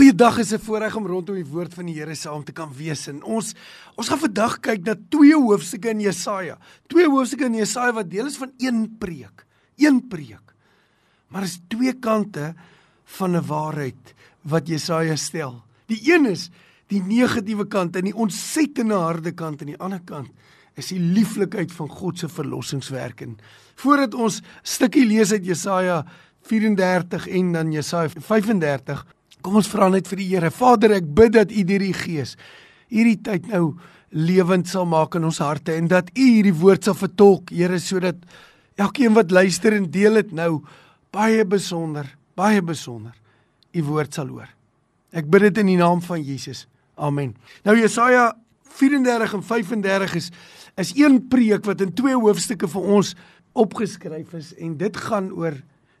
Goeiedag is 'n voorreg om rondom die woord van die Here saam te kan wees. En ons ons gaan vandag kyk na twee hoofstukke in Jesaja. Twee hoofstukke in Jesaja wat deel is van een preek. Een preek. Maar is twee kante van 'n waarheid wat Jesaja stel. Die een is die negatiewe kant en die ontsettende harde kant en die ander kant is die lieflikheid van God se verlossingswerk. En voordat ons stukkie lees uit Jesaja 34 en dan Jesaja 35 Kom ons vra net vir die Here. Vader, ek bid dat U deur die Gees hierdie tyd nou lewend sal maak in ons harte en dat U hierdie woord sal vertolk, Here, sodat elkeen wat luister en deel dit nou baie besonder, baie besonder U woord sal hoor. Ek bid dit in die naam van Jesus. Amen. Nou Jesaja 34 en 35 is is een preek wat in twee hoofstukke vir ons opgeskryf is en dit gaan oor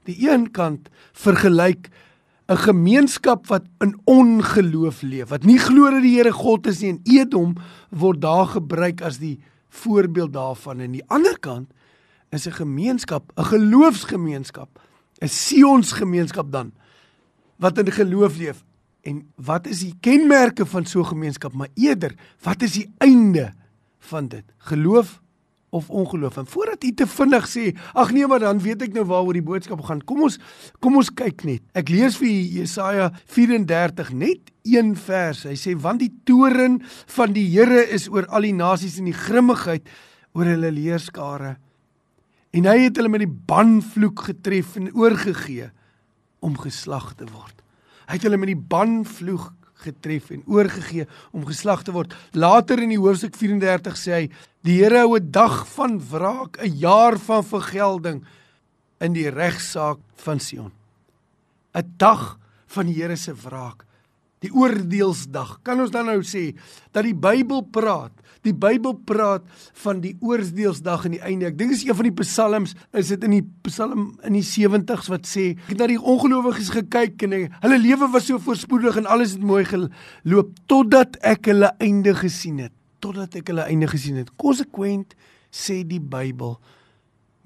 die een kant vergelyk 'n gemeenskap wat in ongeloof leef, wat nie glo dat die Here God is nie en Edom word daar gebruik as die voorbeeld daarvan. En die ander kant is 'n gemeenskap, 'n geloofsgemeenskap, 'n Sionsgemeenskap dan wat in geloof leef. En wat is die kenmerke van so 'n gemeenskap? Maar eerder, wat is die einde van dit? Geloof of ongeloof. En voordat jy te vinnig sê, ag nee, maar dan weet ek nou waaroor die boodskap gaan. Kom ons kom ons kyk net. Ek lees vir Jesaja 34 net een vers. Hy sê want die toren van die Here is oor al die nasies en die grimmigheid oor hulle leerskare. En hy het hulle met die banvloek getref en oorgegee om geslag te word. Hy het hulle met die banvloek getref en oorgegee om geslag te word. Later in die hoofstuk 34 sê hy: "Die Here hou 'n dag van wraak, 'n jaar van vergelding in die regsaak van Sion." 'n Dag van die Here se wraak, die oordeelsdag. Kan ons dan nou sê dat die Bybel praat Die Bybel praat van die oordeelsdag en die einde. Ek dink dis een van die psalms, is dit in die Psalm in die 70s wat sê, ek het na die ongelowiges gekyk en hulle lewe was so voorspoedig en alles het mooi geloop totdat ek hulle einde gesien het. Totdat ek hulle einde gesien het. Konsekwent sê die Bybel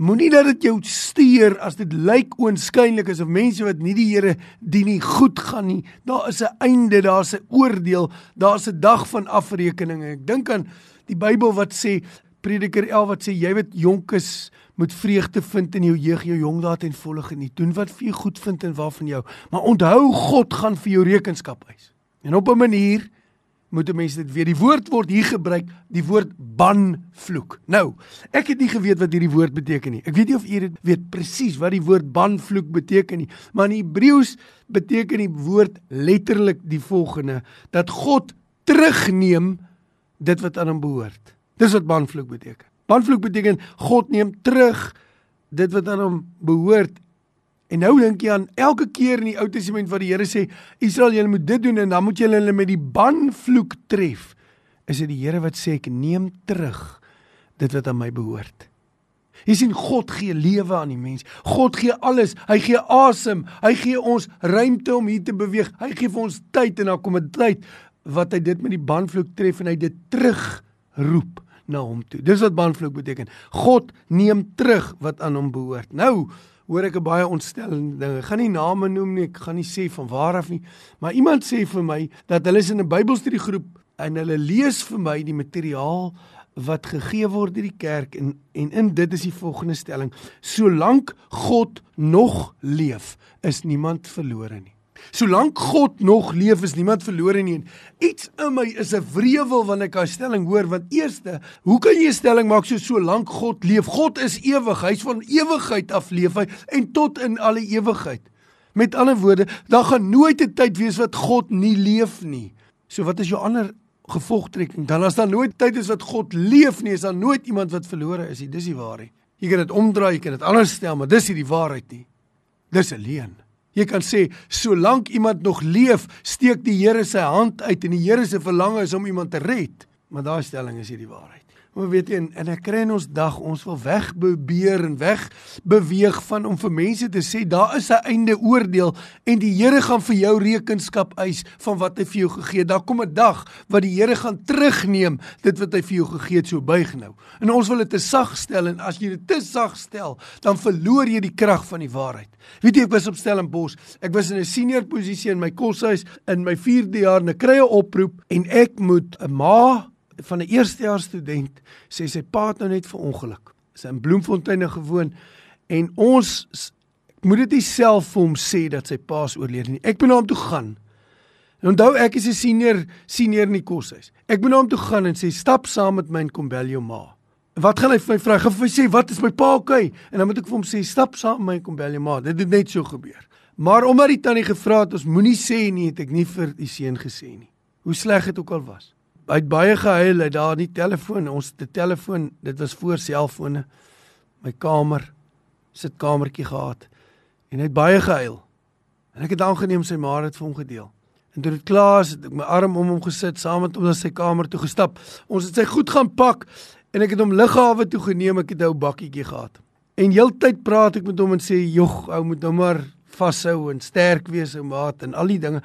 Moenie dat dit jou steur as dit lyk oënskynlik asof mense wat nie die Here dien nie goed gaan nie. Daar is 'n einde, daar's 'n oordeel, daar's 'n dag van afrekening. Ek dink aan die Bybel wat sê Prediker 11 wat sê jy wat jonk is moet vreugde vind in jou jeug, jou jong dae ten volle geniet. Doen wat vir jou goed vind en waarvan jou. Maar onthou God gaan vir jou rekenskap eis. En op 'n manier moet mense dit weet. Die woord word hier gebruik, die woord banvloek. Nou, ek het nie geweet wat hierdie woord beteken nie. Ek weet nie of u dit weet presies wat die woord banvloek beteken nie, maar in Hebreëus beteken die woord letterlik die volgende: dat God terugneem dit wat aan hom behoort. Dis wat banvloek beteken. Banvloek beteken God neem terug dit wat aan hom behoort En nou dink jy aan elke keer in die Ou Testament wat die Here sê Israel julle moet dit doen en dan moet julle hulle met die banvloek tref. Is dit die Here wat sê ek neem terug dit wat aan my behoort. Jy sien God gee lewe aan die mens. God gee alles. Hy gee asem. Hy gee ons ruimte om hier te beweeg. Hy gee vir ons tyd en dan kom 'n tyd wat hy dit met die banvloek tref en hy dit terugroep na hom toe. Dis wat banvloek beteken. God neem terug wat aan hom behoort. Nou hoor ek 'n baie ontstellende ding. Ek gaan nie name noem nie, ek gaan nie sê van waar af nie, maar iemand sê vir my dat hulle is in 'n Bybelstudiegroep en hulle lees vir my die materiaal wat gegee word deur die kerk en en in dit is die volgende stelling: Solank God nog leef, is niemand verlore nie. Solank God nog leef is niemand verlore nie. Iets in my is 'n wrevel wanneer ek daai stelling hoor want eerste, hoe kan jy 'n stelling maak so solank God leef? God is ewig. Hy's van ewigheid af leef hy en tot in alle ewigheid. Met ander woorde, daar gaan nooit 'n tyd wees wat God nie leef nie. So wat is jou ander gevolgtrekking? Dan as daar nooit tyd is wat God leef nie, is daar nooit iemand wat verlore is nie. Dis die waarheid. Jy kan dit omdraai, jy kan dit anders stel, maar dis nie die waarheid nie. Dis 'n leuen. Jy kan sê solank iemand nog leef, steek die Here sy hand uit en die Here se verlange is om iemand te red. Maar daai stelling is nie die waarheid. Maar weet jy en, en ek kry in ons dag ons wil wegbebeer en weg beweeg van om vir mense te sê daar is 'n einde oordeel en die Here gaan vir jou rekenskap eis van wat hy vir jou gegee het. Daar kom 'n dag wat die Here gaan terugneem dit wat hy vir jou gegee het, so buig nou. En ons wil dit te sag stel en as jy dit te sag stel, dan verloor jy die krag van die waarheid. Weet jy ek was op Stellenbosch. Ek was in 'n senior posisie in my koshuis in my 4de jaar en ek kry 'n oproep en ek moet 'n ma van 'n eerstejaars student sê sy pa het nou net verongeluk. Sy in Bloemfontein gewoon en ons moet dit self vir hom sê dat sy pa is oorlede nie. Ek moet na hom toe gaan. En onthou ek is 'n senior senior in die koshuis. Ek moet na hom toe gaan en sê stap saam met my en kom bel jou ma. Wat gaan hy vir my vra? Gaan hy sê wat is my pa okay? En dan moet ek vir hom sê stap saam met my en kom bel jou ma. Dit het net so gebeur. Maar omdat die tannie gevra het ons moenie sê nie, het ek nie vir die seun gesê nie. Hoe sleg dit ook al was hy het baie gehuil uit daar die telefoon ons die telefoon dit was voor selfone my kamer sit kamertjie gehad en hy het baie gehuil. En ek het aangeneem sy ma het vir hom gedeel. En toe dit klaar is het ek my arm om hom gesit saam met hom na sy kamer toe gestap. Ons het sy goed gaan pak en ek het hom lughawe toe geneem ek het 'n ou bakkietjie gehad. En heeltyd praat ek met hom en sê jog ou moet nou maar vashou en sterk wees ou maat en al die dinge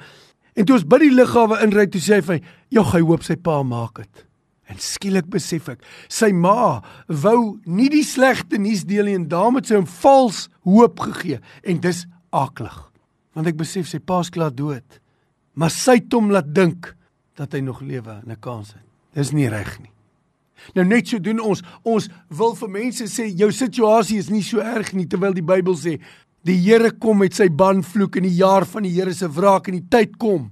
En toe ons by die lughawe inry, toe sê hy vir "Jog, hy hoop sy pa maak dit." En skielik besef ek, sy ma wou nie die slegte nuus deel nie en daarmee sy hom vals hoop gegee en dis aklig. Want ek besef sy pa's klaar dood. Maar sy het hom laat dink dat hy nog lewe en 'n kans het. Dis nie reg nie. Nou net so doen ons. Ons wil vir mense sê jou situasie is nie so erg nie terwyl die Bybel sê Die Here kom met sy banvloek in die jaar van die Here se wraak en die tyd kom.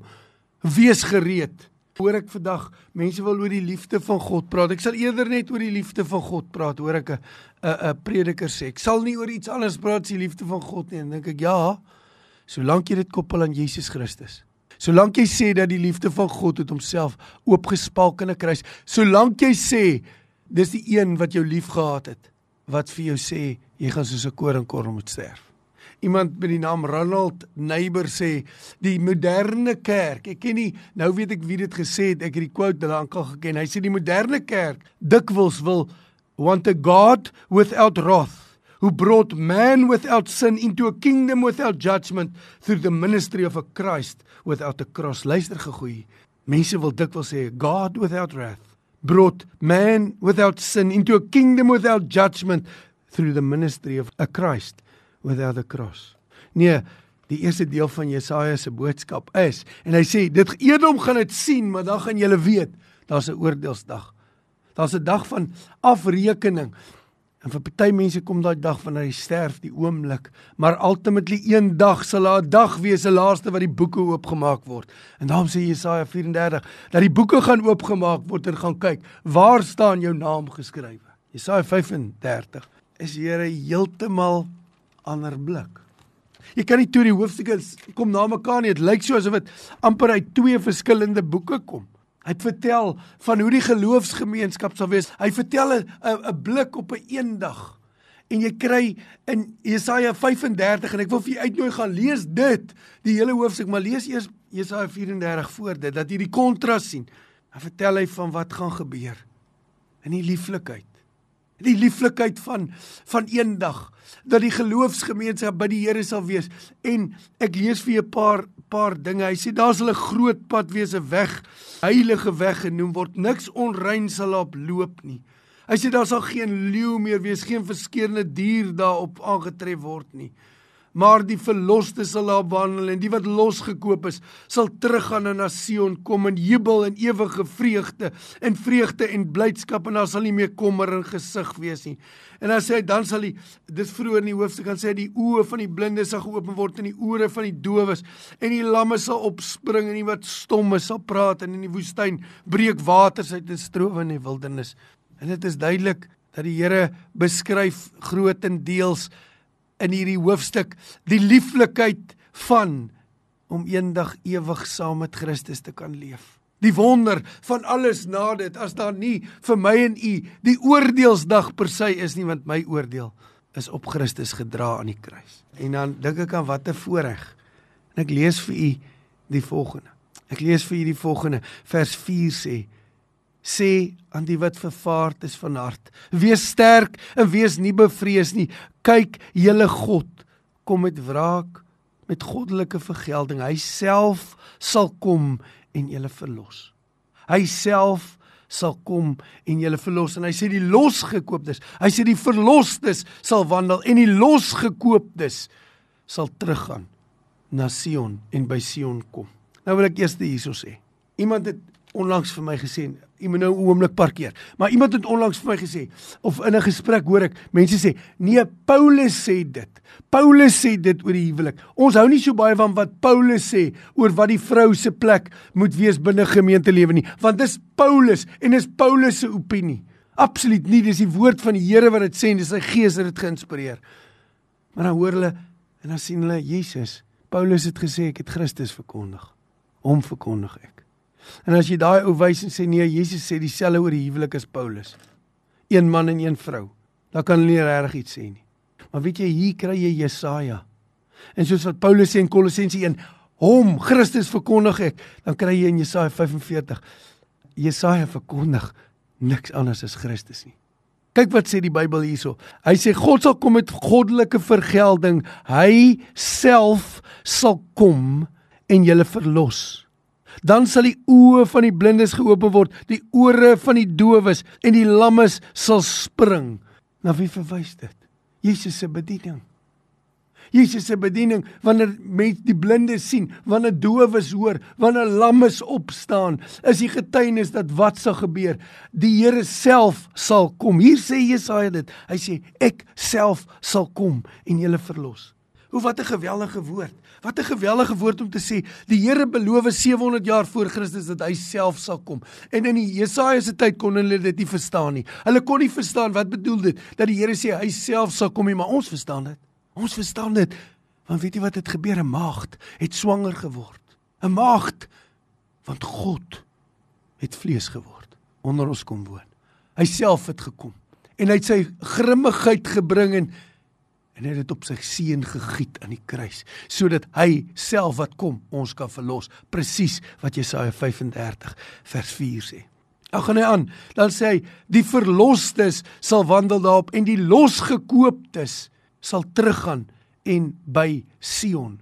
Wees gereed. Hoor ek vandag mense wil oor die liefde van God praat. Ek sal eerder net oor die liefde van God praat. Hoor ek 'n 'n 'n prediker sê. Ek sal nie oor iets anders praat as die liefde van God nie. Dink ek ja, solank jy dit koppel aan Jesus Christus. Solank jy sê dat die liefde van God het homself oopgespalk in 'n kruis. Solank jy sê dis die een wat jou liefgehad het wat vir jou sê jy gaan soos 'n koringkorrel moet sterf. Iemand met die naam Ronald Neighbor sê die moderne kerk. Ek ken nie nou weet ek wie dit gesê het. Ek het die quote daaraan kan geken. Hy sê die moderne kerk dikwels wil want a God without wrath who brought man without sin into a kingdom without judgment through the ministry of a Christ without a cross. Luister gegooi. Mense wil dikwels sê God without wrath brought man without sin into a kingdom without judgment through the ministry of a Christ without a cross. Nee, die eerste deel van Jesaja se boodskap is en hy sê dit Edom gaan dit sien, maar dan gaan julle weet, daar's 'n oordeelsdag. Daar's 'n dag van afrekening. En vir party mense kom daai dag wanneer hy sterf, die oomblik, maar ultimately een dag sal daar 'n dag wees, die laaste wat die boeke oopgemaak word. En daarom sê Jesaja 34 dat die boeke gaan oopgemaak word en gaan kyk, waar staan jou naam geskrywe? Jesaja 35 is Here heeltemal ander blik. Jy kan nie toe die hoofstukke kom na mekaar nie. Dit lyk so asof dit amper uit twee verskillende boeke kom. Hy vertel van hoe die geloofsgemeenskap sal wees. Hy vertel 'n blik op 'n eendag. En jy kry in Jesaja 35 en ek wil vir jou uitnooi gaan lees dit, die hele hoofstuk, maar lees eers Jesaja 34 voor dit dat jy die kontras sien. Dan vertel hy van wat gaan gebeur in die lieflikheid die lieflikheid van van eendag dat die geloofsgemeenskap by die Here sal wees. En ek lees vir 'n paar paar dinge. Hy sê daar sal 'n groot pad wees 'n weg heilige weg genoem word. Niks onrein sal op loop nie. Hy sê daar sal geen leeu meer wees geen verskeurende dier daarop aangetref word nie maar die verloste sal daar wandel en die wat losgekoop is sal teruggaan na Sion kom in jubel en ewige vreugde en vreugde en blydskap en daar sal nie meer kommer in gesig wees nie. En dan sê hy dan sal die dis vroeër in die hoofstuk gaan sê die oë van die blindes sal geopen word en die ore van die dowes en die lamme sal opspring en die wat stom is sal praat en in die woestyn breek waters uit en strowe in die wildernis. En dit is duidelik dat die Here beskryf grootendeels in hierdie hoofstuk die lieflikheid van om eendag ewig saam met Christus te kan leef. Die wonder van alles na dit as daar nie vir my en u die oordeelsdag per se is nie want my oordeel is op Christus gedra aan die kruis. En dan dink ek aan watter voorreg. En ek lees vir u die volgende. Ek lees vir u die volgende vers 4 sê sê aan die wat vervaard is van hart: Wees sterk en wees nie bevrees nie. Kyk, julle God kom met wraak met goddelike vergelding. Hy self sal kom en julle verlos. Hy self sal kom en julle verlos en hy sê die losgekooptes, hy sê die verlostes sal wandel en die losgekooptes sal teruggaan na Sion en by Sion kom. Nou wil ek eers hierso sê. Iemand het onlangs vir my gesê, jy moet nou 'n oomblik parkeer. Maar iemand het onlangs vir my gesê of in 'n gesprek hoor ek mense sê, "Nee, Paulus sê dit. Paulus sê dit oor die huwelik. Ons hou nie so baie van wat Paulus sê oor wat die vrou se plek moet wees binne gemeentelewe nie, want dis Paulus en dis Paulus se opinie. Absoluut nie, dis die woord van die Here wat dit sê en dis sy gees wat dit geïnspireer. Maar dan hoor hulle en dan sien hulle Jesus. Paulus het gesê ek het Christus verkondig. Hom verkondig ek. En as jy daai ou wys en sê nee, Jesus sê dieselfde oor die huwelik as Paulus. Een man en een vrou. Dan kan hulle nie regtig iets sê nie. Maar weet jy, hier kry jy Jesaja. En soos wat Paulus sê in Kolossense 1, hom Christus verkondig ek, dan kry jy in Jesaja 45 Jesaja verkondig niks anders as Christus nie. Kyk wat sê die Bybel hierso. Hy sê God sal kom met goddelike vergelding. Hy self sal kom en julle verlos. Dan sal die oë van die blindes geopen word, die ore van die dowes en die lammes sal spring. Na wie verwys dit? Jesus se bediening. Jesus se bediening wanneer mense die blindes sien, wanneer dowes hoor, wanneer lammes opstaan, is die getuienis dat wat sal gebeur? Die Here self sal kom. Hier sê Jesaja dit. Hy sê ek self sal kom en julle verlos. Hoe wat 'n geweldige woord. Wat 'n geweldige woord om te sê. Die Here beloof 700 jaar voor Christus dat hy self sal kom. En in die Jesaja se tyd kon hulle dit nie verstaan nie. Hulle kon nie verstaan wat bedoel dit dat die Here sê hy self sal kom nie, maar ons verstaan dit. Ons verstaan dit. Want weet jy wat het gebeur? 'n Maagd het swanger geword. 'n Maagd want God het vlees geword onder ons kom woon. Hy self het gekom en hy het sy grimmigheid gebring en en hy het dit op sy seun gegiet aan die kruis sodat hy self wat kom ons kan verlos. Presies wat Jesaja 35 vers 4 sê. Dan gaan hy aan, dan sê hy die verlosters sal wandel daarop en die losgekooptes sal teruggaan en by Sion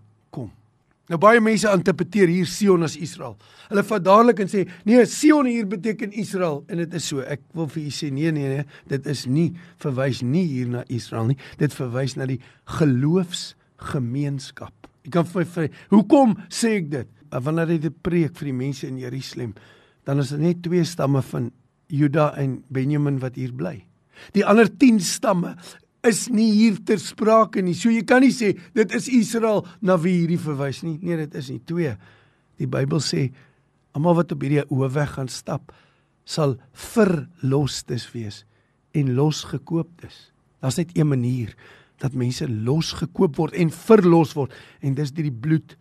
Nou baie mense interpreteer hier Sion as Israel. Hulle vat dadelik en sê, "Nee, Sion hier beteken Israel." En dit is so. Ek wil vir u sê, nee, nee, nee, dit is nie verwys nie hier na Israel nie. Dit verwys na die geloofsgemeenskap. Ek kan vir my Hoekom sê ek dit? Wanneer hy dit preek vir die mense in Jerusalem, dan is dit net twee stamme van Juda en Benjamin wat hier bly. Die ander 10 stamme is nie hier ter sprake nie. So jy kan nie sê dit is Israel na wie hierdie verwys nie. Nee, dit is nie. 2. Die Bybel sê almal wat op hierdie hoofweg gaan stap sal verlostes wees en losgekooptes. Daar's net een manier dat mense losgekoop word en verlos word en dis deur die bloed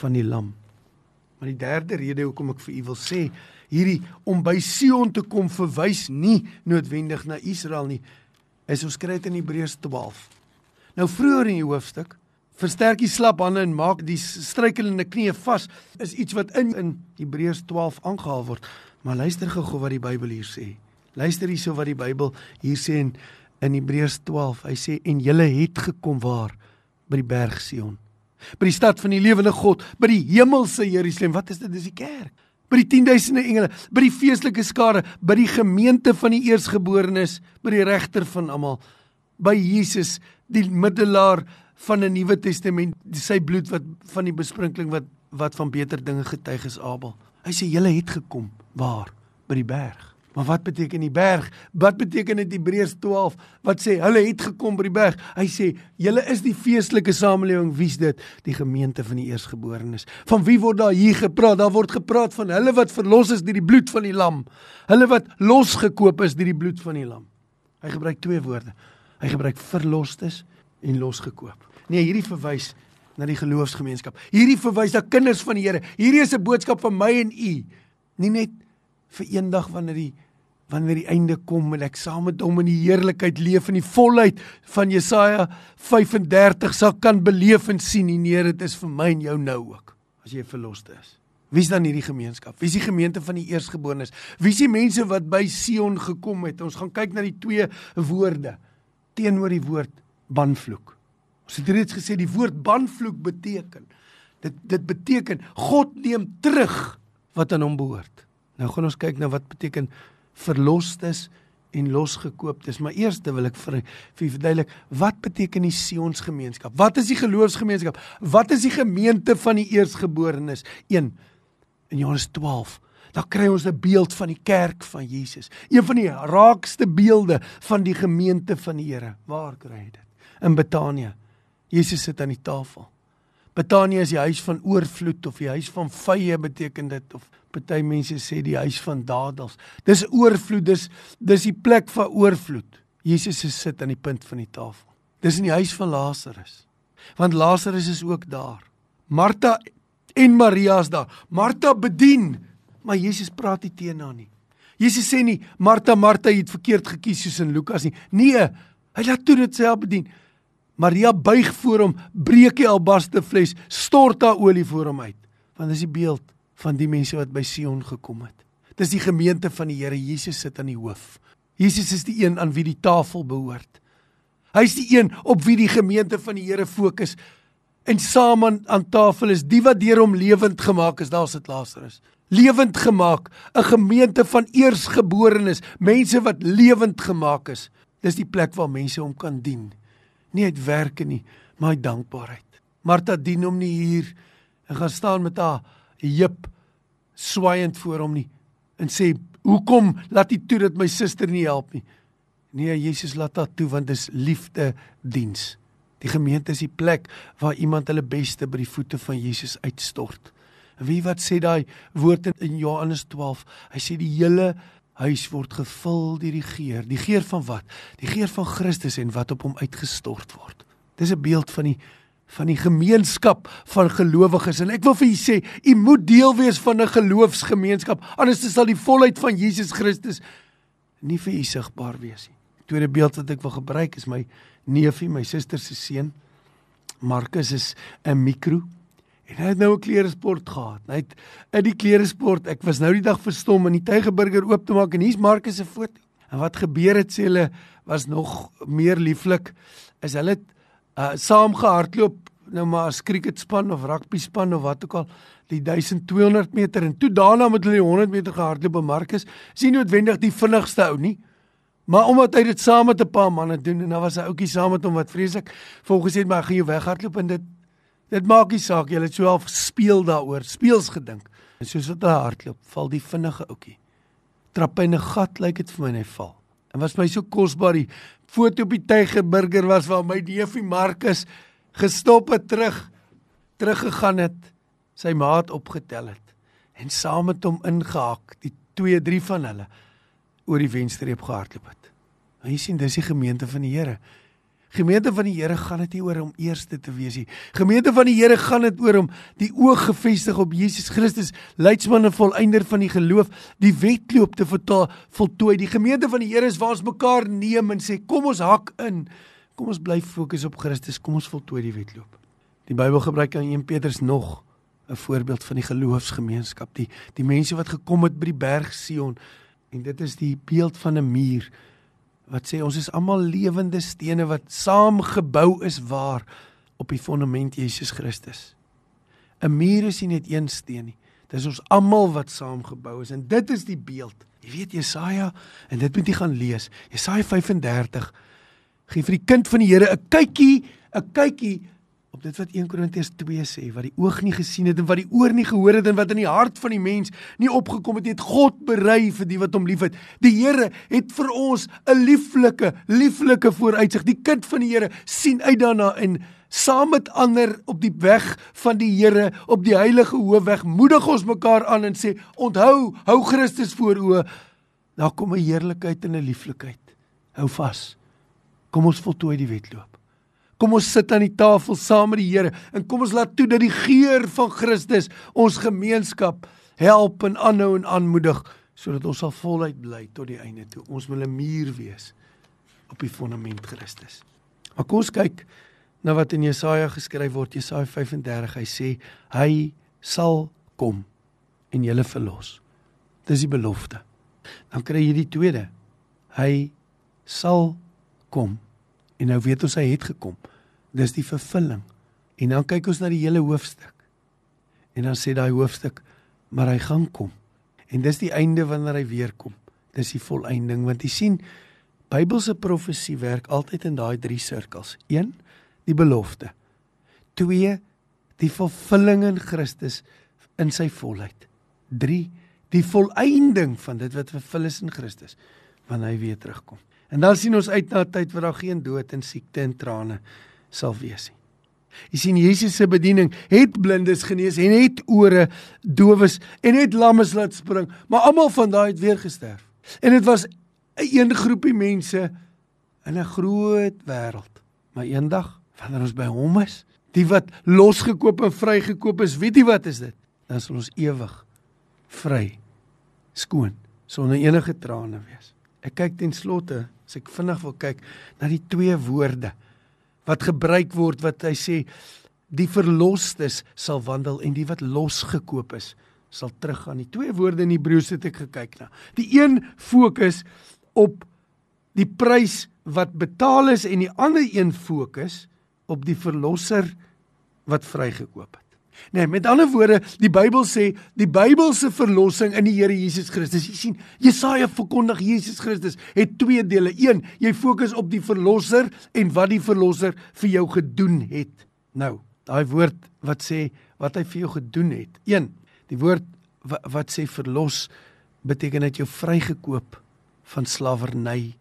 van die lam. Maar die derde rede hoekom ek vir u wil sê hierdie om by Sion te kom verwys nie noodwendig na Israel nie is ons kry dit in Hebreërs 12. Nou vroeër in die hoofstuk versterk die slap hande en maak die struikelende knieë vas is iets wat in in Hebreërs 12 aangehaal word. Maar luister gou wat die Bybel hier sê. Luister hierso wat die Bybel hier sê in in Hebreërs 12. Hy sê en julle het gekom waar by die berg Sion. By die stad van die lewende God, by die hemelse Jerusalem. Wat is dit? Dis die kerk by die 10000de engele, by die feestelike skare, by die gemeente van die eersgeborenes, by die regter van almal, by Jesus, die middelaar van 'n Nuwe Testament, sy bloed wat van die besprinkeling wat wat van beter dinge getuig is Abel. Hy sê julle het gekom waar? By die berg. Maar wat beteken die berg? Wat beteken dit Hebreërs 12 wat sê hulle het gekom by die berg? Hy sê julle is die feestelike samelewing, wie's dit? Die gemeente van die eersgeborenes. Van wie word daar hier gepraat? Daar word gepraat van hulle wat verlos is deur die bloed van die lam. Hulle wat losgekoop is deur die bloed van die lam. Hy gebruik twee woorde. Hy gebruik verlostes en losgekoop. Nee, hierdie verwys na die geloofsgemeenskap. Hierdie verwys na kinders van die Here. Hierdie is 'n boodskap van my en u. Nie net vir eendag wanneer die wanneer die einde kom en ek saam met hom in die heerlikheid leef in die volheid van Jesaja 35 sal kan beleef en sien nee dit is vir my en jou nou ook as jy verloste is Wie's dan hierdie gemeenskap? Wie's die gemeente van die eersgeborenes? Wie's die mense wat by Sion gekom het? Ons gaan kyk na die twee woorde teenoor die woord banvloek. Ons het reeds gesê die woord banvloek beteken dit dit beteken God neem terug wat aan hom behoort. Nou gaan ons kyk na wat beteken verlostes en losgekooptes. Maar eers wil ek vir vir verduidelik wat beteken die Sions gemeenskap? Wat is die geloofsgemeenskap? Wat is die gemeente van die eersgeborenes? 1 in Johannes 12 dan kry ons 'n beeld van die kerk van Jesus. Een van die raakste beelde van die gemeente van die Here. Waar kry jy dit? In Betanië. Jesus sit aan die tafel. Betanië is die huis van oorvloed of die huis van vye beteken dit of party mense sê die huis van dadels. Dis oorvloed, dis dis die plek van oorvloed. Jesus sit aan die punt van die tafel. Dis in die huis van Lazarus. Want Lazarus is ook daar. Martha en Maria is daar. Martha bedien, maar Jesus praat nie teen haar nie. Jesus sê nie Martha, Martha het verkeerd gekies soos in Lukas nie. Nee, hy laat toe dit self bedien. Maria buig voor hom, breek die albaste fles, stort haar olie voor hom uit. Want dis die beeld van die mense wat by Sion gekom het. Dis die gemeente van die Here. Jesus sit aan die hoof. Jesus is die een aan wie die tafel behoort. Hy's die een op wie die gemeente van die Here fokus en saam aan, aan tafel is die wat deur hom lewend gemaak is, daar sit Lazarus. Lewend gemaak, 'n gemeente van eersgeborenes, mense wat lewend gemaak is. Dis die plek waar mense hom kan dien. Nie uit werke nie, maar uit dankbaarheid. Martha dien hom nie hier en gaan staan met haar heup swaaiend voor hom nie en sê, "Hoekom laat u toe dat my suster nie help nie?" Nee, Jesus laat haar toe want dis liefde diens. Die gemeente is die plek waar iemand hulle beste by die voete van Jesus uitstort. Wie wat sê daai woord in Johannes 12? Hy sê die hele huis word gevul deur die geur. Die geur van wat? Die geur van Christus en wat op hom uitgestort word. Dis 'n beeld van die van die gemeenskap van gelowiges en ek wil vir julle sê, u moet deel wees van 'n geloofsgemeenskap anders sal die volheid van Jesus Christus nie vir u sigbaar wees nie. Tweede beeld wat ek wil gebruik is my neefie, my suster se seun. Marcus is 'n mikro en hy het nou 'n kleresport gehad. Hy het in die kleresport, ek was nou die dag verstom in die Tygerburger oop te maak en hier's Marcus se foto. En wat gebeur het sê hulle was nog meer lieflik is hulle uh, saam gehardloop nou maar as cricketspan of rugby span of wat ook al die 1200 meter en toe daarna met hulle die 100 meter gehardloop by Marcus sien noodwendig die vinnigste ou nie Maar omdat hy dit saam met 'n paar manne doen en dan was hy ouetjie saam met hom wat vreeslik volgens het maar gaan jy weghardloop en dit dit maak nie saak jy het so half speel daaroor speels gedink en soos wat hy hardloop val die vinnige ouetjie trap in 'n gat lyk dit vir my en hy val en was my so kosbaar die foto op die Tygerburger was waar my neefie Markus gestop het terug teruggegaan het sy maat opgetel het en saam met hom ingehak die 2 3 van hulle oor die wenstreep gehardloop het. En jy sien dis die gemeente van die Here. Gemeente van die Here gaan dit nie oor om eerste te wees nie. Gemeente van die Here gaan dit oor om die oog gefestig op Jesus Christus, leidsman en volëinder van die geloof, die wedloop te vertaal, voltooi. Die gemeente van die Here is waar ons mekaar neem en sê kom ons hak in. Kom ons bly fokus op Christus. Kom ons voltooi die wedloop. Die Bybel gebruik aan 1 Petrus nog 'n voorbeeld van die geloofsgemeenskap, die die mense wat gekom het by die berg Sion En dit is die beeld van 'n muur wat sê ons is almal lewende stene wat saamgebou is waar op die fondament Jesus Christus. 'n Muur is nie net een steen nie. Dis ons almal wat saamgebou is en dit is die beeld. Jy weet Jesaja en dit moet jy gaan lees. Jesaja 35 gee vir die kind van die Here 'n kykie, 'n kykie op dit wat 1 Korintiërs 2 sê wat die oog nie gesien het en wat die oor nie gehoor het en wat in die hart van die mens nie opgekom het nie het God berei vir die wat hom liefhet. Die Here het vir ons 'n lieflike, lieflike vooruitsig. Die kind van die Here sien uit daarna en saam met ander op die weg van die Here op die heilige hoofweg moedig ons mekaar aan en sê onthou, hou Christus voor oë. Daar kom 'n heerlikheid en 'n lieflikheid. Hou vas. Kom ons voltooi die wedloop. Kom ons sit aan die tafel saam met die Here en kom ons laat toe dat die geur van Christus ons gemeenskap help en aanhou en aanmoedig sodat ons sal voluit bly tot die einde toe. Ons wil 'n muur wees op die fondament Christus. Maar kom ons kyk na wat in Jesaja geskryf word, Jesaja 35. Hy sê hy sal kom. en julle verlos. Dis die belofte. Dan kry jy die tweede. Hy sal kom. En nou weet ons hy het gekom. Dis die vervulling. En dan kyk ons na die hele hoofstuk. En dan sê daai hoofstuk, maar hy gaan kom. En dis die einde wanneer hy weer kom. Dis die volëinding want jy sien Bybelse profesie werk altyd in daai drie sirkels. 1 die belofte. 2 die vervulling in Christus in sy volheid. 3 die volëinding van dit wat vervul is in Christus wanneer hy weer terugkom. En dan sien ons uit na 'n tyd waar daar geen dood en siekte en trane sal wees nie. Jy sien Jesus se bediening het blindes genees en het ore dowes en het lammes laat spring, maar almal van daai het weer gesterf. En dit was 'n een groepie mense in 'n groot wêreld. Maar eendag, wanneer ons by hom is, die wat losgekoop en vrygekoop is, weet jy wat is dit? Dan sal ons ewig vry, skoon, sonder enige trane wees. Ek kyk ten slotte, as ek vinnig wil kyk na die twee woorde wat gebruik word wat hy sê die verlosters sal wandel en die wat losgekoop is sal teruggaan. Die twee woorde in Hebreëus het ek gekyk na. Die een fokus op die prys wat betaal is en die ander een fokus op die verlosser wat vrygekoop het. Nee, met ander woorde, die Bybel sê die Bybelse verlossing in die Here Jesus Christus. Jy sien, Jesaja verkondig Jesus Christus het twee dele. Een, jy fokus op die verlosser en wat die verlosser vir jou gedoen het. Nou, daai woord wat sê wat hy vir jou gedoen het. Een, die woord wat, wat sê verlos beteken dit jou vrygekoop van slawerny.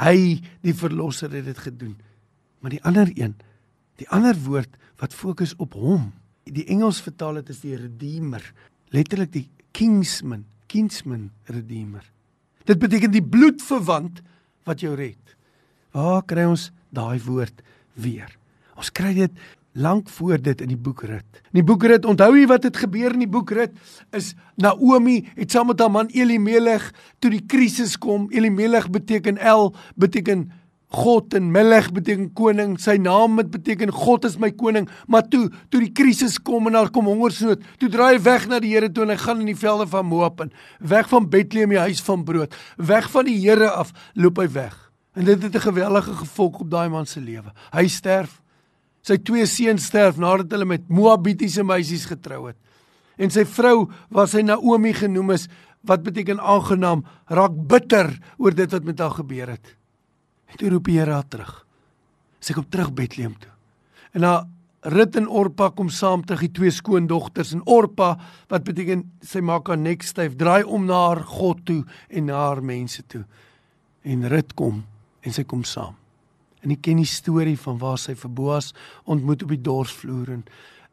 Hy, die verlosser het dit gedoen. Maar die ander een, die ander woord wat fokus op hom. Die Engels vertaal dit as die redeemer, letterlik die kingsman, kinsman redeemer. Dit beteken die bloedverwant wat jou red. Waar kry ons daai woord weer? Ons kry dit lank voor dit in die boek Rut. In die boek Rut, onthou jy wat het gebeur in die boek Rut? Is Naomi het saam met haar man Elimelech toe die krisis kom. Elimelech beteken El, beteken God en Melech beteken koning. Sy naam het beteken God is my koning. Maar toe toe die krisis kom en daar kom hongersnood, toe draai hy weg na die Here toe en hy gaan in die velde van Moab in. Weg van Bethlehem, die huis van brood. Weg van die Here af loop hy weg. En dit het 'n gewellige gevolg op daai man se lewe. Hy sterf Sy twee seuns sterf nadat hulle met Moabitiese meisies getrou het. En sy vrou, wat sy Naomi genoem is, wat beteken aangenaam, raak bitter oor dit wat met haar gebeur het. En toe roep die Here haar terug. Sy kom terug Bethlehem toe. En haar Rut en Orpa kom saam terug, die twee skoondogters en Orpa, wat beteken sy maak haar nek styf, draai om na haar God toe en na haar mense toe. En Rut kom en sy kom saam. En ek ken die storie van waar sy vir Boas ontmoet op die dorsvloer en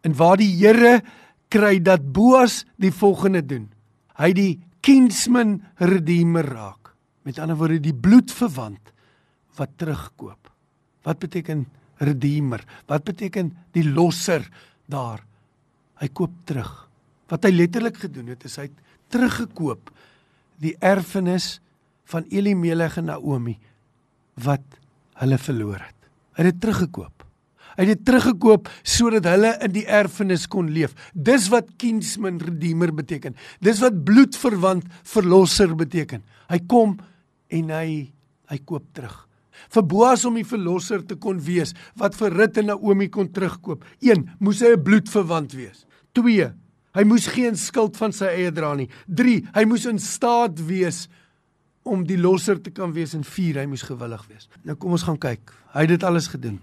en waar die Here kry dat Boas die volgende doen. Hy die kinsman redeemer raak. Met ander woorde die bloedverwant wat terugkoop. Wat beteken redeemer? Wat beteken die losser daar? Hy koop terug. Wat hy letterlik gedoen het is hy het teruggekoop die erfenis van Elimelech en Naomi wat hulle verloor het. Hy het dit teruggekoop. Hy het dit teruggekoop sodat hulle in die erfenis kon leef. Dis wat kinsman redeemer beteken. Dis wat bloedverwant verlosser beteken. Hy kom en hy hy koop terug. Vir Boas om die verlosser te kon wees, wat vir Rut en Naomi kon terugkoop. 1. Moes hy 'n bloedverwant wees. 2. Hy moes geen skuld van sy eie dra nie. 3. Hy moes in staat wees om die losser te kan wees en vier hy moes gewillig wees. Nou kom ons gaan kyk. Hy het dit alles gedoen.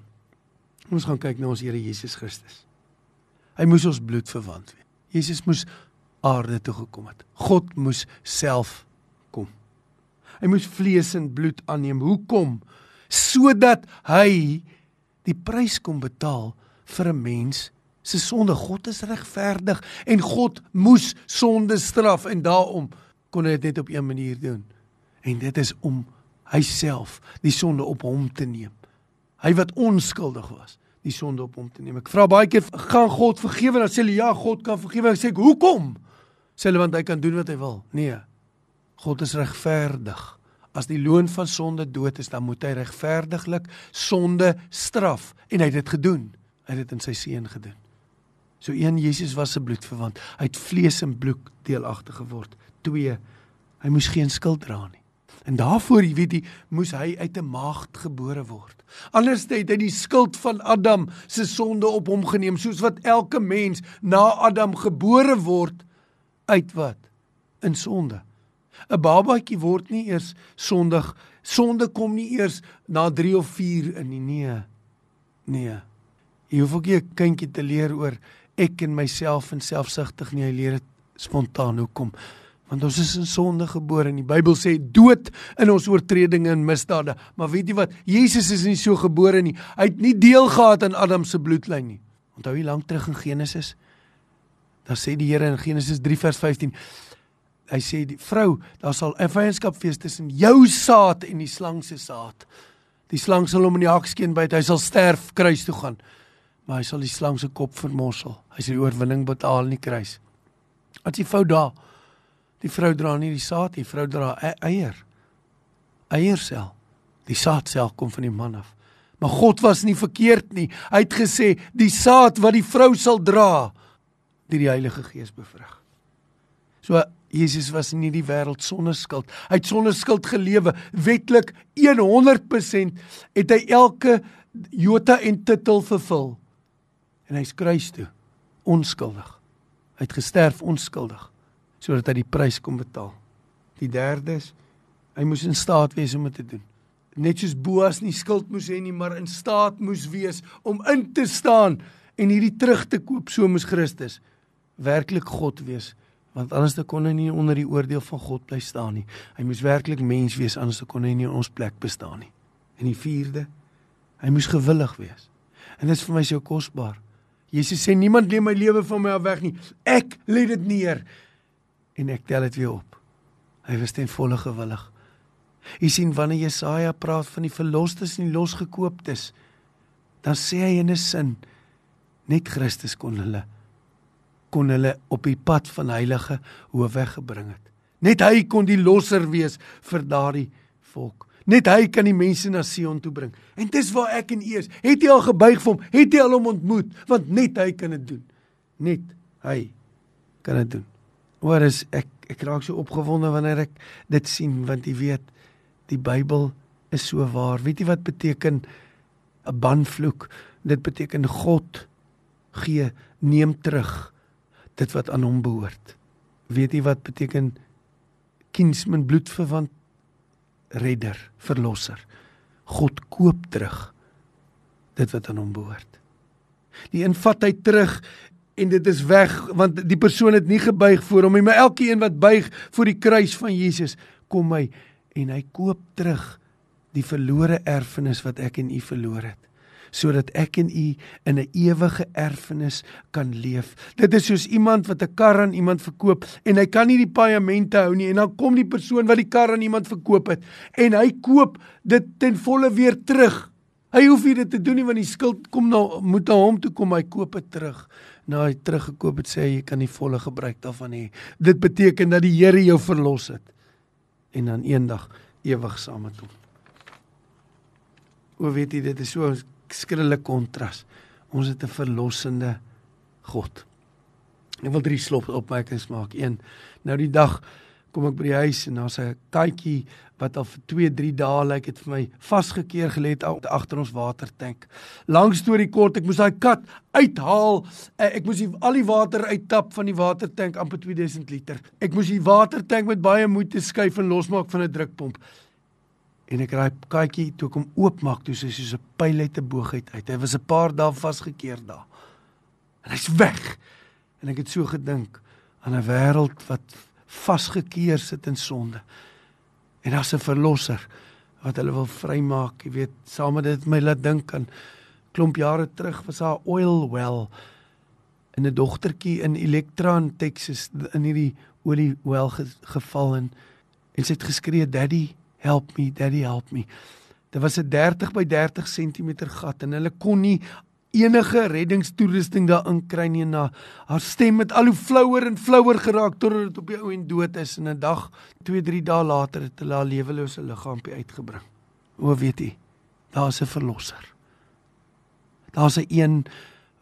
Ons gaan kyk na ons Here Jesus Christus. Hy moes ons bloed verwant wees. Jesus moes aarde toe gekom het. God moes self. Hy moes vlees en bloed aanneem. Hoekom? Sodat hy die prys kon betaal vir 'n mens se sonde. God is regverdig en God moes sonde straf en daarom kon hy dit net op een manier doen en dit is om hy self die sonde op hom te neem. Hy wat onskuldig was, die sonde op hom te neem. Ek vra baie keer, gaan God vergewe? Dan sê hulle ja, God kan vergewe. Ek sê, "Hoekom?" Sê hulle want hy kan doen wat hy wil. Nee. God is regverdig. As die loon van sonde dood is, dan moet hy regverdiglik sonde straf en hy het dit gedoen. Hy het dit in sy seun gedoen. So een Jesus was 'n bloedverwant. Hy het vlees en bloed deelagtig geword. 2 Hy moes geen skuld dra nie. En daarvoor, jy weet jy, moes hy uit 'n maagd gebore word. Anders het hy die skuld van Adam se sonde op hom geneem, soos wat elke mens na Adam gebore word uit wat? In sonde. 'n Babatjie word nie eers sondig. Sonde kom nie eers na 3 of 4 in nie. Nee. Nee. Jy hoef ook nie 'n kindjie te leer oor ek en myself en selfsugtig nie. Hy leer dit spontaan. Hoekom? Want ons is in sonde gebore en die Bybel sê dood in ons oortredinge en misdade. Maar weet jy wat? Jesus is nie so gebore nie. Hy het nie deel gehad aan Adam se bloedlyn nie. Onthou jy lank terug in Genesis? Daar sê die Here in Genesis 3 vers 15 Hy sê die vrou, daar sal 'n vyandskap wees tussen jou saad en die slang se saad. Die slang sal hom in die hakskeen byt, hy sal sterf, kruis toe gaan. Maar hy sal die slang se kop vermorsel. Hy sal die oorwinning behaal in die kruis. Wat is die fout daar? Die vrou dra nie die saad, die vrou dra e eier. Eiersel. Die saadsel kom van die man af. Maar God was nie verkeerd nie. Hy het gesê die saad wat die vrou sal dra, deur die Heilige Gees bevrug. So Jesus was nie die wêreld sonder skuld. Hy het sonder skuld gelewe, wetlik 100% het hy elke jota en titel vervul. En hy's kruis toe onskuldig. Hy het gesterf onskuldig sodat hy die prys kon betaal. Die derde is hy moes in staat wees om dit te doen. Net soos Boas nie skuld moes hê nie, maar in staat moes wees om in te staan en hierdie terug te koop, so moes Christus werklik God wees, want anders dan kon hy nie onder die oordeel van God bly staan nie. Hy moes werklik mens wees anders dan kon hy nie in ons plek bestaan nie. En die vierde, hy moes gewillig wees. En dit is vir my so kosbaar. Jesus sê niemand neem my lewe van my af weg nie. Ek lê dit neer en ek tel dit weer op. Hy was ten volle gewillig. Jy sien wanneer Jesaja praat van die verlosters en die losgekooptes, dan sê hy in 'n sin net Christus kon hulle kon hulle op die pad van heilige hoofweg gebring het. Net hy kon die losser wees vir daardie volk. Net hy kan die mense na Sion toe bring. En dis waar ek en u is. Het jy al gebuig vir hom? Het jy al hom ontmoet? Want net hy kan dit doen. Net hy kan dit doen. Oor is ek ek raak so opgewonde wanneer ek dit sien want jy weet die Bybel is so waar. Weet jy wat beteken 'n banvloek? Dit beteken God gee neem terug dit wat aan hom behoort. Weet jy wat beteken kinsman bloedverwant redder, verlosser? God koop terug dit wat aan hom behoort. Die invat hy terug en dit is weg want die persoon het nie gebuig voor hom nie maar elkeen wat buig voor die kruis van Jesus kom hy en hy koop terug die verlore erfenis wat ek en u verloor het sodat ek en u in 'n ewige erfenis kan leef. Dit is soos iemand wat 'n kar aan iemand verkoop en hy kan nie die paemente hou nie en dan kom die persoon wat die kar aan iemand verkoop het en hy koop dit ten volle weer terug. Hy hoef nie dit te doen nie want die skuld kom nou moet na hom toe kom hy koop dit terug nou hy teruggekoop het sê jy kan die volle gebruik daarvan hê. Dit beteken dat die Here jou verlos het en dan eendag ewig saam met hom. O weet jy dit is so 'n skrikkelike kontras. Ons het 'n verlossende God. Ek wil drie slop opmerkings maak. 1. Nou die dag kom ek by die huis en daar's 'n katjie wat al vir 2, 3 dae lyk dit vir my vasgekeer gelê het agter ons watertank. Lang storie kort, ek moes daai kat uithaal. Eh, ek moes die, al die water uittap van die watertank amper 2000 liter. Ek moes die watertank met baie moeite skuif en losmaak van 'n drukpomp. En ek raai katjie toe kom oopmaak toe sy soos 'n pyl uit 'n boog uit. Hy was 'n paar dae vasgekeer daar. En hy's weg. En ek het so gedink aan 'n wêreld wat vasgekeer sit in sonde. En daar's 'n verlosser wat hulle wil vrymaak, jy weet, saam met dit my laat dink aan klomp jare terug was daar oil well in 'n dogtertjie in Electra in Texas in hierdie olie well ge, geval en en sy het geskree daddy help me daddy help me Dit was 'n 30 by 30 cm gat en hulle kon nie enige reddingstoerusting daarin kry nie na haar stem het al hoe flouer en flouer geraak totdat dit op die ou en dood is en 'n dag 2 3 dae later het hulle haar lewelose liggaampie uitgebring. O weet jy, daar's 'n verlosser. Daar's 'n een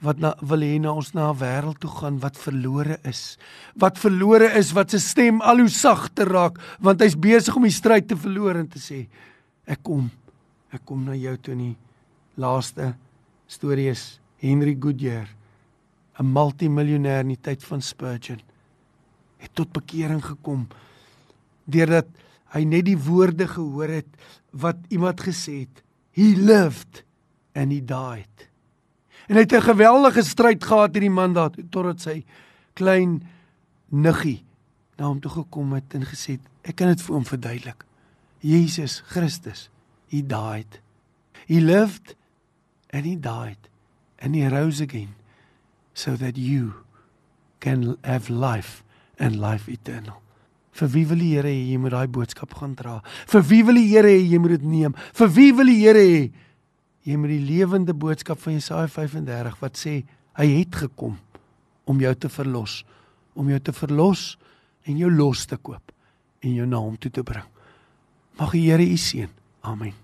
wat na wil hê na ons na 'n wêreld toe gaan wat verlore is. Wat verlore is, wat se stem al hoe sagter raak, want hy's besig om die stryd te verloor en te sê ek kom. Ek kom na jou toe nie. Laaste storie is Henry Goodyear, 'n multimiljonêr in die tyd van Spurgeon, het tot bekering gekom deurdat hy net die woorde gehoor het wat iemand gesê het. He lived and he died. En hy het 'n geweldige stryd gehad hierdie man daar totdat sy klein niggie na hom toe gekom het en gesê het ek kan dit vir hom verduidelik. Jesus Christus, he died. He lived and he died and he rose again so that you can have life and life eternal. Vir wie wil die Here hê jy moet daai boodskap gaan dra? Vir wie wil die Here hê jy moet dit neem? Vir wie wil die Here hê jy moet die lewende boodskap van Jesaja 35 wat sê hy het gekom om jou te verlos, om jou te verlos en jou los te koop en jou na hom toe te bring. Mag die Here u seën. Amen.